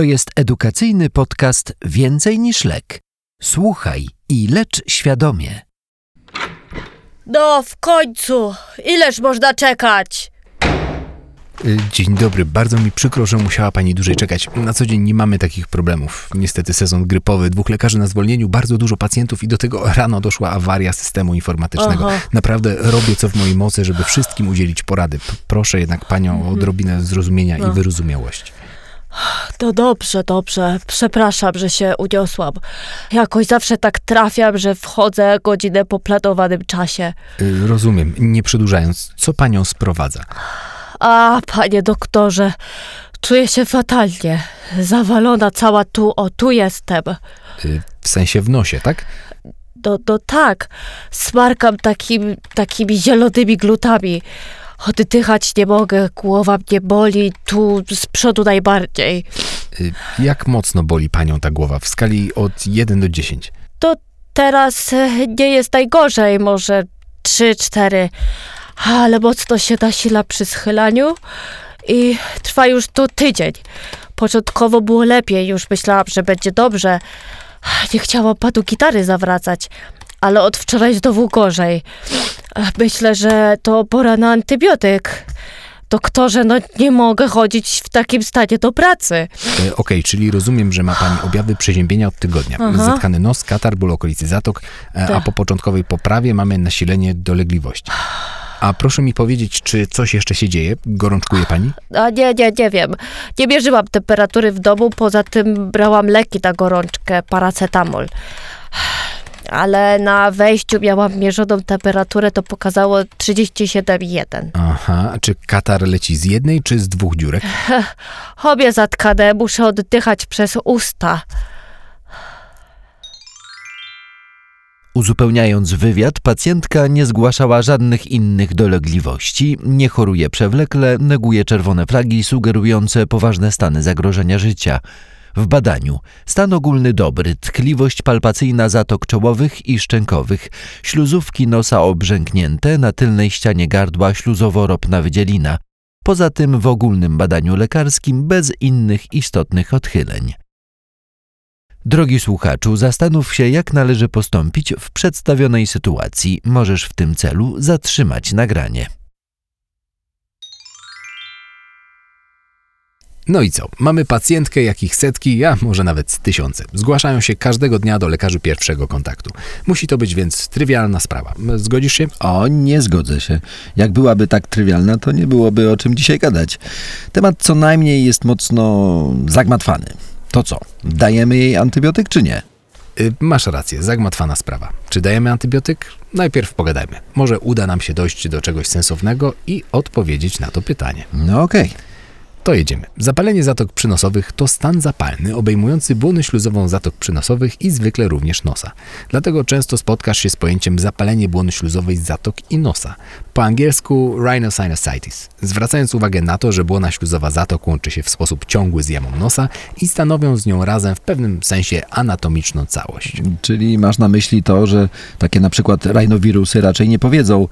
To jest edukacyjny podcast Więcej niż lek. Słuchaj i lecz świadomie. No, w końcu! Ileż można czekać? Y, Dzień dobry, bardzo mi przykro, że musiała pani dłużej czekać. Na co dzień nie mamy takich problemów. Niestety sezon grypowy, dwóch lekarzy na zwolnieniu, bardzo dużo pacjentów i do tego rano doszła awaria systemu informatycznego. Aha. Naprawdę robię co w mojej mocy, żeby wszystkim udzielić porady. P- Proszę jednak panią o odrobinę zrozumienia i No. wyrozumiałości. To dobrze, dobrze. Przepraszam, że się uniosłam. Jakoś zawsze tak trafiam, że wchodzę godzinę po planowanym czasie. Y, Rozumiem, nie przedłużając, co panią sprowadza? A, panie doktorze, czuję się fatalnie. Zawalona cała tu, o tu jestem. Y, W sensie w nosie, tak? No, no tak, smarkam takim, takimi zielonymi glutami. Oddychać nie mogę, głowa mnie boli, tu z przodu najbardziej. Y, Jak mocno boli panią ta głowa w skali od 1 do 10? To teraz e, nie jest najgorzej, może 3-4, ale mocno się nasila przy schylaniu i trwa już to tydzień. Początkowo było lepiej, już myślałam, że będzie dobrze. Nie chciałam panu gitary zawracać, ale od wczoraj znowu gorzej. Myślę, że to pora na antybiotyk. Doktorze, no nie mogę chodzić w takim stanie do pracy. E, Okej, czyli rozumiem, że ma pani objawy przeziębienia od tygodnia. Aha. Zatkany nos, katar, ból okolicy zatok, e, a Tak. po początkowej poprawie mamy nasilenie dolegliwości. A proszę mi powiedzieć, czy coś jeszcze się dzieje? Gorączkuje pani? A nie, nie, nie wiem. Nie mierzyłam temperatury w domu, poza tym brałam leki na gorączkę, paracetamol. Ale na wejściu miałam mierzoną temperaturę, to pokazało 37,1. Aha, a czy katar leci z jednej czy z dwóch dziurek? Obie zatkane, muszę oddychać przez usta. Uzupełniając wywiad, pacjentka nie zgłaszała żadnych innych dolegliwości, nie choruje przewlekle, neguje czerwone flagi sugerujące poważne stany zagrożenia życia. W badaniu stan ogólny dobry, tkliwość palpacyjna zatok czołowych i szczękowych, śluzówki nosa obrzęknięte, na tylnej ścianie gardła śluzowo-ropna wydzielina. Poza tym w ogólnym badaniu lekarskim bez innych istotnych odchyleń. Drogi słuchaczu, zastanów się, jak należy postąpić w przedstawionej sytuacji. Możesz w tym celu zatrzymać nagranie. No i co? Mamy pacjentkę, jakich setki, a może nawet tysiące. Zgłaszają się każdego dnia do lekarzy pierwszego kontaktu. Musi to być więc trywialna sprawa. Zgodzisz się? O, nie zgodzę się. Jak byłaby tak trywialna, to nie byłoby o czym dzisiaj gadać. Temat co najmniej jest mocno zagmatwany. To co, dajemy jej antybiotyk czy nie? Y, Masz rację, zagmatwana sprawa. Czy dajemy antybiotyk? Najpierw pogadajmy. Może uda nam się dojść do czegoś sensownego i odpowiedzieć na to pytanie. No okej. To jedziemy. Zapalenie zatok przynosowych to stan zapalny obejmujący błonę śluzową zatok przynosowych i zwykle również nosa. Dlatego często spotkasz się z pojęciem zapalenie błony śluzowej zatok i nosa. Po angielsku rhinosinusitis. Zwracając uwagę na to, że błona śluzowa zatok łączy się w sposób ciągły z jamą nosa i stanowią z nią razem w pewnym sensie anatomiczną całość. Czyli masz na myśli to, że takie na przykład rajnowirusy raczej nie powiedzą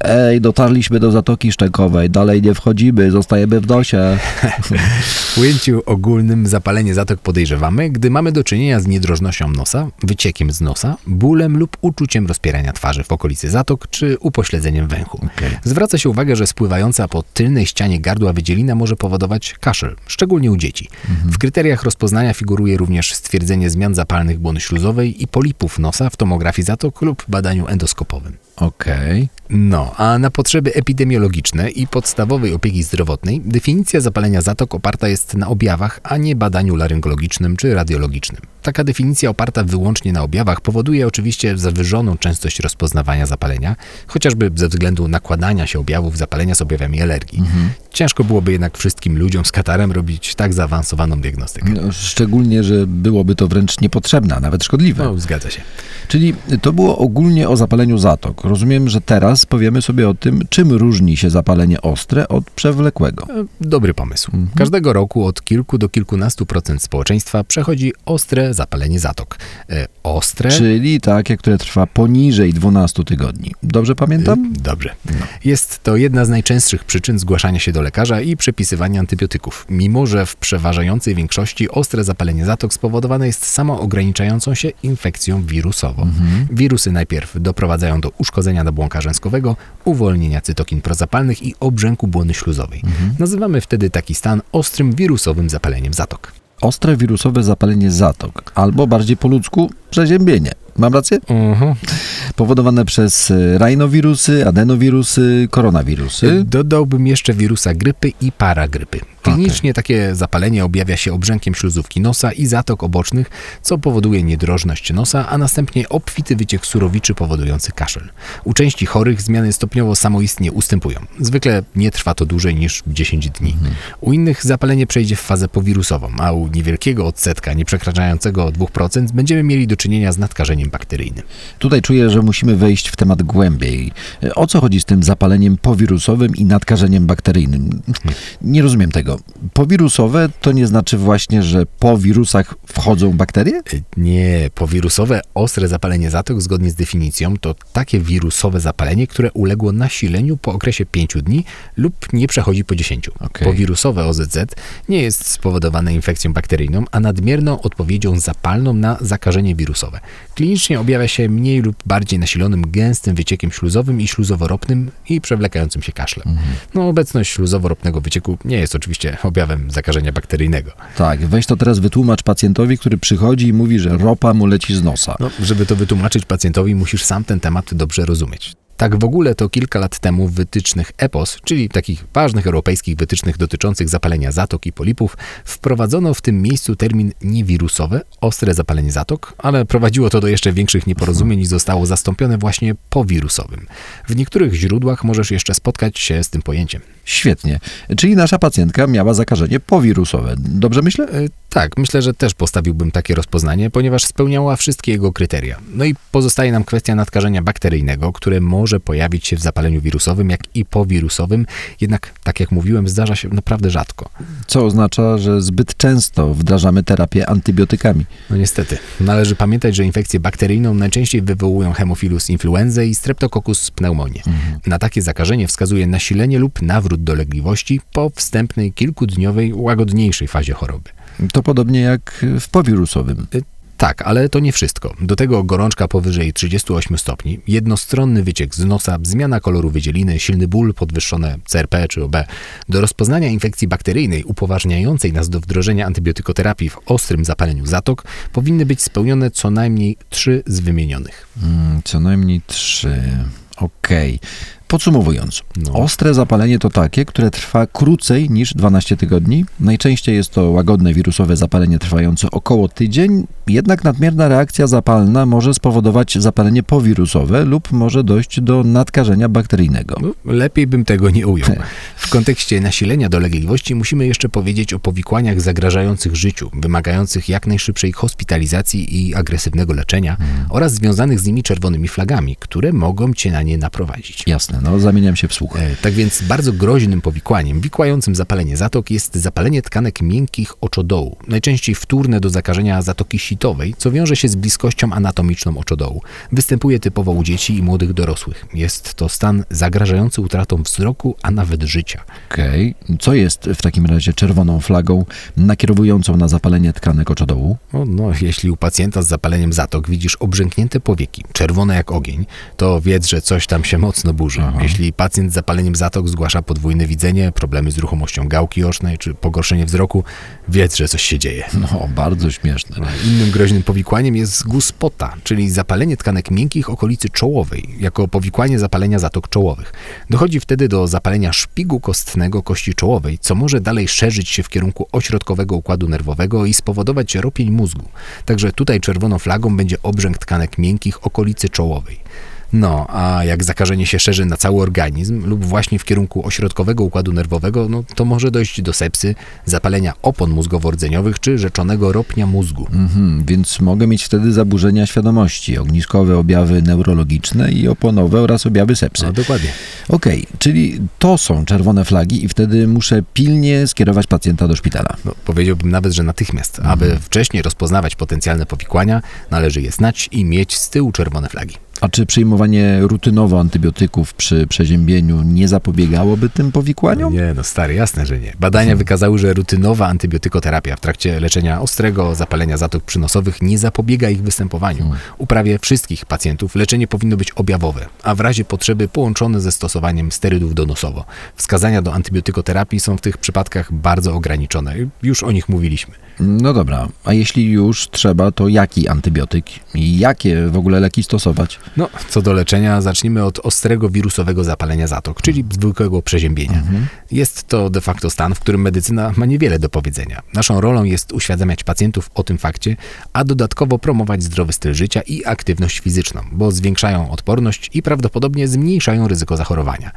Ej, dotarliśmy do Zatoki Szczękowej, dalej nie wchodzimy, zostajemy w nosie. W ujęciu ogólnym zapalenie zatok podejrzewamy, gdy mamy do czynienia z niedrożnością nosa, wyciekiem z nosa, bólem lub uczuciem rozpierania twarzy w okolicy zatok czy upośledzeniem węchu. Zwraca się uwagę, że spływająca po tylnej ścianie gardła wydzielina może powodować kaszel, szczególnie u dzieci. W kryteriach rozpoznania figuruje również stwierdzenie zmian zapalnych błony śluzowej i polipów nosa w tomografii zatok lub badaniu endoskopowym. Okej. No, a na potrzeby epidemiologiczne i podstawowej opieki zdrowotnej definicja zapalenia zatok oparta jest na objawach, a nie badaniu laryngologicznym czy radiologicznym. Taka definicja oparta wyłącznie na objawach powoduje oczywiście zawyżoną częstość rozpoznawania zapalenia, chociażby ze względu nakładania się objawów zapalenia z objawami alergii. Ciężko byłoby jednak wszystkim ludziom z katarem robić tak zaawansowaną diagnostykę. No, szczególnie, że byłoby to wręcz niepotrzebne, a nawet szkodliwe. No, zgadza się. Czyli to było ogólnie o zapaleniu zatok. Rozumiem, że teraz powiemy sobie o tym, czym różni się zapalenie ostre od przewlekłego. E, Dobry pomysł. Każdego roku od kilku do kilkunastu procent społeczeństwa przechodzi ostre zapalenie zatok. E, ostre. Czyli takie, które trwa poniżej 12 tygodni. Dobrze pamiętam? Dobrze. Jest to jedna z najczęstszych przyczyn zgłaszania się do lekarza i przepisywania antybiotyków. Mimo, że w przeważającej większości ostre zapalenie zatok spowodowane jest samoograniczającą się infekcją wirusową. Wirusy najpierw doprowadzają do uszkodzenia nabłonka rzęskowego, uwolnienia cytokin prozapalnych i obrzęku błony śluzowej. Nazywamy wtedy taki stan ostrym wirusowym zapaleniem zatok. Ostre wirusowe zapalenie zatok, albo bardziej po ludzku przeziębienie. Mam rację? Mhm. Powodowane przez e, rajnowirusy, adenowirusy, koronawirusy. Dodałbym jeszcze wirusa grypy i paragrypy. Klinicznie takie zapalenie objawia się obrzękiem śluzówki nosa i zatok obocznych, co powoduje niedrożność nosa, a następnie obfity wyciek surowiczy powodujący kaszel. U części chorych zmiany stopniowo samoistnie ustępują. Zwykle nie trwa to dłużej niż 10 dni. U innych zapalenie przejdzie w fazę powirusową, a u niewielkiego odsetka, nie przekraczającego 2%, będziemy mieli do czynienia z nadkażeniem bakteryjnym. Tutaj czuję, że musimy wejść w temat głębiej. E, O co chodzi z tym zapaleniem powirusowym i nadkażeniem bakteryjnym? Nie rozumiem tego. Powirusowe to nie znaczy właśnie, że po wirusach wchodzą bakterie? Y, Nie, powirusowe ostre zapalenie zatok zgodnie z definicją to takie wirusowe zapalenie, które uległo nasileniu po okresie 5 dni lub nie przechodzi po 10. Okej. Powirusowe OZZ nie jest spowodowane infekcją bakteryjną, a nadmierną odpowiedzią zapalną na zakażenie wirusowe. Klinicznie objawia się mniej lub bardziej nasilonym gęstym wyciekiem śluzowym i śluzoworopnym i przewlekającym się kaszlem. No, obecność śluzoworopnego wycieku nie jest oczywiście objawem zakażenia bakteryjnego. Tak, weź to teraz wytłumacz pacjentowi, który przychodzi i mówi, że ropa mu leci z nosa. No, żeby to wytłumaczyć pacjentowi, musisz sam ten temat dobrze rozumieć. Tak w ogóle to kilka lat temu w wytycznych EPOS, czyli takich ważnych europejskich wytycznych dotyczących zapalenia zatok i polipów, wprowadzono w tym miejscu termin niewirusowe, ostre zapalenie zatok, ale prowadziło to do jeszcze większych nieporozumień i zostało zastąpione właśnie powirusowym. W niektórych źródłach możesz jeszcze spotkać się z tym pojęciem. Świetnie. Czyli nasza pacjentka miała zakażenie powirusowe. Dobrze myślę? E, Tak, myślę, że też postawiłbym takie rozpoznanie, ponieważ spełniała wszystkie jego kryteria. No i pozostaje nam kwestia nadkażenia bakteryjnego, które może pojawić się w zapaleniu wirusowym, jak i powirusowym, jednak, tak jak mówiłem, zdarza się naprawdę rzadko. Co oznacza, że zbyt często wdrażamy terapię antybiotykami. No niestety. Należy pamiętać, że infekcję bakteryjną najczęściej wywołują hemofilus influenzae i streptococcus pneumoniae. Na takie zakażenie wskazuje nasilenie lub nawrót dolegliwości po wstępnej kilkudniowej, łagodniejszej fazie choroby. To podobnie jak w powirusowym. Tak, ale to nie wszystko. Do tego gorączka powyżej 38 stopni, jednostronny wyciek z nosa, zmiana koloru wydzieliny, silny ból, podwyższone CRP czy OB. Do rozpoznania infekcji bakteryjnej upoważniającej nas do wdrożenia antybiotykoterapii w ostrym zapaleniu zatok powinny być spełnione co najmniej trzy z wymienionych. Mm, Co najmniej trzy. Okej. Podsumowując, No. ostre zapalenie to takie, które trwa krócej niż 12 tygodni. Najczęściej jest to łagodne wirusowe zapalenie trwające około tydzień, jednak nadmierna reakcja zapalna może spowodować zapalenie powirusowe lub może dojść do nadkażenia bakteryjnego. No, lepiej bym tego nie ujął. W kontekście nasilenia dolegliwości musimy jeszcze powiedzieć o powikłaniach zagrażających życiu, wymagających jak najszybszej hospitalizacji i agresywnego leczenia oraz związanych z nimi czerwonymi flagami, które mogą cię na nie naprowadzić. Jasne, no zamieniam się w słuch. E, Tak więc bardzo groźnym powikłaniem wikłającym zapalenie zatok jest zapalenie tkanek miękkich oczodołu, najczęściej wtórne do zakażenia zatoki sitowej, co wiąże się z bliskością anatomiczną oczodołu. Występuje typowo u dzieci i młodych dorosłych. Jest to stan zagrażający utratą wzroku, a nawet życia. Okej. Co jest w takim razie czerwoną flagą nakierowującą na zapalenie tkanek oczodołu? No, no, jeśli u pacjenta z zapaleniem zatok widzisz obrzęknięte powieki, czerwone jak ogień, to wiedz, że coś tam się mocno burzy. Jeśli pacjent z zapaleniem zatok zgłasza podwójne widzenie, problemy z ruchomością gałki ocznej czy pogorszenie wzroku, wiedz, że coś się dzieje. No, bardzo śmieszne. Innym groźnym powikłaniem jest guspota, czyli zapalenie tkanek miękkich okolicy czołowej, jako powikłanie zapalenia zatok czołowych. Dochodzi wtedy do zapalenia szpigu kostnego kości czołowej, co może dalej szerzyć się w kierunku ośrodkowego układu nerwowego i spowodować ropień mózgu. Także tutaj czerwoną flagą będzie obrzęk tkanek miękkich okolicy czołowej. No, a jak zakażenie się szerzy na cały organizm lub właśnie w kierunku ośrodkowego układu nerwowego, no to może dojść do sepsy, zapalenia opon mózgowo-rdzeniowych czy rzeczonego ropnia mózgu. Mhm, więc mogę mieć wtedy zaburzenia świadomości, ogniskowe objawy neurologiczne i oponowe oraz objawy sepsy. No dokładnie. Okej, czyli to są czerwone flagi i wtedy muszę pilnie skierować pacjenta do szpitala. No, powiedziałbym nawet, że natychmiast. Aby wcześniej rozpoznawać potencjalne powikłania, należy je znać i mieć z tyłu czerwone flagi. A czy przyjmowanie rutynowo antybiotyków przy przeziębieniu nie zapobiegałoby tym powikłaniom? Nie, no stary, jasne, że nie. Badania wykazały, że rutynowa antybiotykoterapia w trakcie leczenia ostrego zapalenia zatok przynosowych nie zapobiega ich występowaniu. U prawie wszystkich pacjentów leczenie powinno być objawowe, a w razie potrzeby połączone ze stosowaniem sterydów donosowo. Wskazania do antybiotykoterapii są w tych przypadkach bardzo ograniczone. Już o nich mówiliśmy. No dobra, a jeśli już trzeba, to jaki antybiotyk i jakie w ogóle leki stosować? No, co do leczenia, zacznijmy od ostrego wirusowego zapalenia zatok, czyli zwykłego przeziębienia. Jest to de facto stan, w którym medycyna ma niewiele do powiedzenia. Naszą rolą jest uświadamiać pacjentów o tym fakcie, a dodatkowo promować zdrowy styl życia i aktywność fizyczną, bo zwiększają odporność i prawdopodobnie zmniejszają ryzyko zachorowania.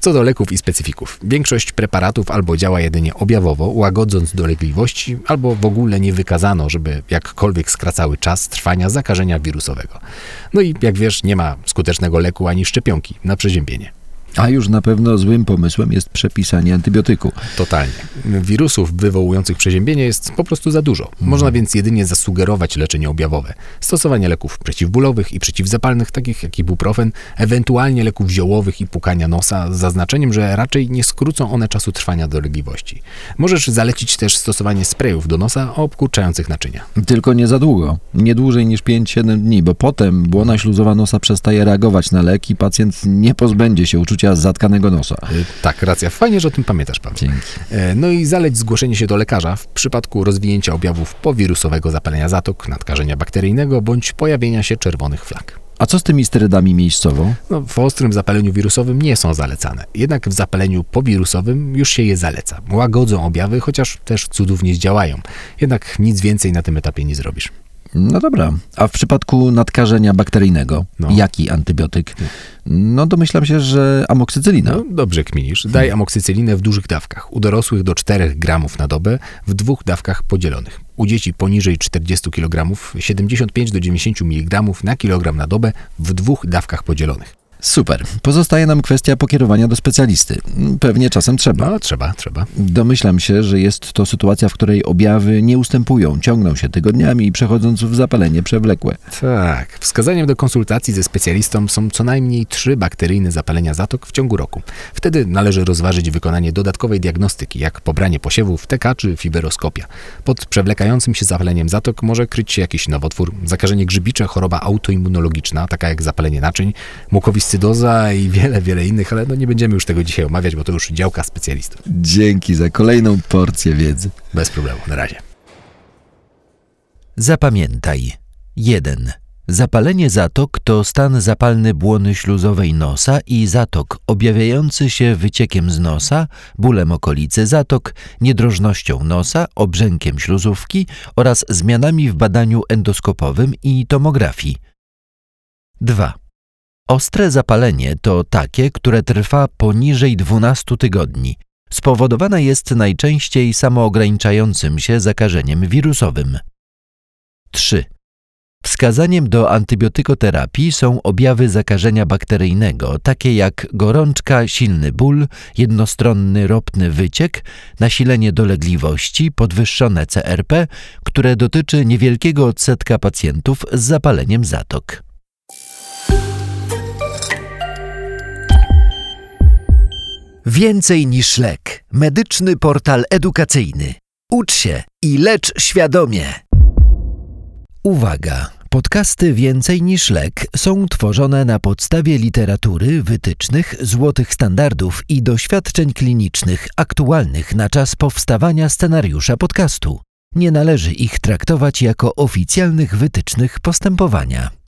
Co do leków i specyfików, większość preparatów albo działa jedynie objawowo, łagodząc dolegliwości, albo w ogóle nie wykazano, żeby jakkolwiek skracały czas trwania zakażenia wirusowego. No i jak wiesz, nie ma skutecznego leku ani szczepionki na przeziębienie. A już na pewno złym pomysłem jest przepisanie antybiotyku. Totalnie. Wirusów wywołujących przeziębienie jest po prostu za dużo. Można więc jedynie zasugerować leczenie objawowe. Stosowanie leków przeciwbólowych i przeciwzapalnych, takich jak ibuprofen, ewentualnie leków ziołowych i pukania nosa, z zaznaczeniem, że raczej nie skrócą one czasu trwania dolegliwości. Możesz zalecić też stosowanie sprayów do nosa obkurczających naczynia. Tylko nie za długo, nie dłużej niż 5-7 dni, bo potem błona śluzowa nosa przestaje reagować na leki, pacjent nie pozbędzie się uczucia zatkanego nosa. Y, Tak, racja. Fajnie, że o tym pamiętasz, Paweł. Dzięki. E, No i zaleć zgłoszenie się do lekarza w przypadku rozwinięcia objawów powirusowego zapalenia zatok, nadkażenia bakteryjnego bądź pojawienia się czerwonych flag. A co z tymi sterydami miejscowo? No, w ostrym zapaleniu wirusowym nie są zalecane, jednak w zapaleniu powirusowym już się je zaleca. Łagodzą objawy, chociaż też cudów nie zdziałają. Jednak nic więcej na tym etapie nie zrobisz. No dobra, a w przypadku nadkażenia bakteryjnego, No. jaki antybiotyk? No domyślam się, że amoksycylina. No, dobrze kminisz. Daj amoksycylinę w dużych dawkach. U dorosłych do 4 gramów na dobę w dwóch dawkach podzielonych. U dzieci poniżej 40 kg 75 do 90 mg na kilogram na dobę w dwóch dawkach podzielonych. Super. Pozostaje nam kwestia pokierowania do specjalisty. Pewnie czasem trzeba. No, trzeba, trzeba. Domyślam się, że jest to sytuacja, w której objawy nie ustępują, ciągną się tygodniami, przechodząc w zapalenie przewlekłe. Tak. Wskazaniem do konsultacji ze specjalistą są co najmniej trzy bakteryjne zapalenia zatok w ciągu roku. Wtedy należy rozważyć wykonanie dodatkowej diagnostyki, jak pobranie posiewów, TK czy fiberoskopia. Pod przewlekającym się zapaleniem zatok może kryć się jakiś nowotwór, zakażenie grzybicze, choroba autoimmunologiczna, taka jak zapalenie naczyń, mukowiscydoza i wiele, wiele innych, ale no nie będziemy już tego dzisiaj omawiać, bo to już działka specjalistów. Dzięki za kolejną porcję wiedzy. Bez problemu, na razie. Zapamiętaj. 1. Zapalenie zatok to stan zapalny błony śluzowej nosa i zatok objawiający się wyciekiem z nosa, bólem okolicy zatok, niedrożnością nosa, obrzękiem śluzówki oraz zmianami w badaniu endoskopowym i tomografii. 2. Ostre zapalenie to takie, które trwa poniżej 12 tygodni. Spowodowane jest najczęściej samoograniczającym się zakażeniem wirusowym. 3. Wskazaniem do antybiotykoterapii są objawy zakażenia bakteryjnego, takie jak gorączka, silny ból, jednostronny ropny wyciek, nasilenie dolegliwości, podwyższone CRP, które dotyczy niewielkiego odsetka pacjentów z zapaleniem zatok. Więcej niż lek. Medyczny portal edukacyjny. Ucz się i lecz świadomie. Uwaga! Podcasty Więcej niż lek są tworzone na podstawie literatury, wytycznych, złotych standardów i doświadczeń klinicznych aktualnych na czas powstawania scenariusza podcastu. Nie należy ich traktować jako oficjalnych wytycznych postępowania.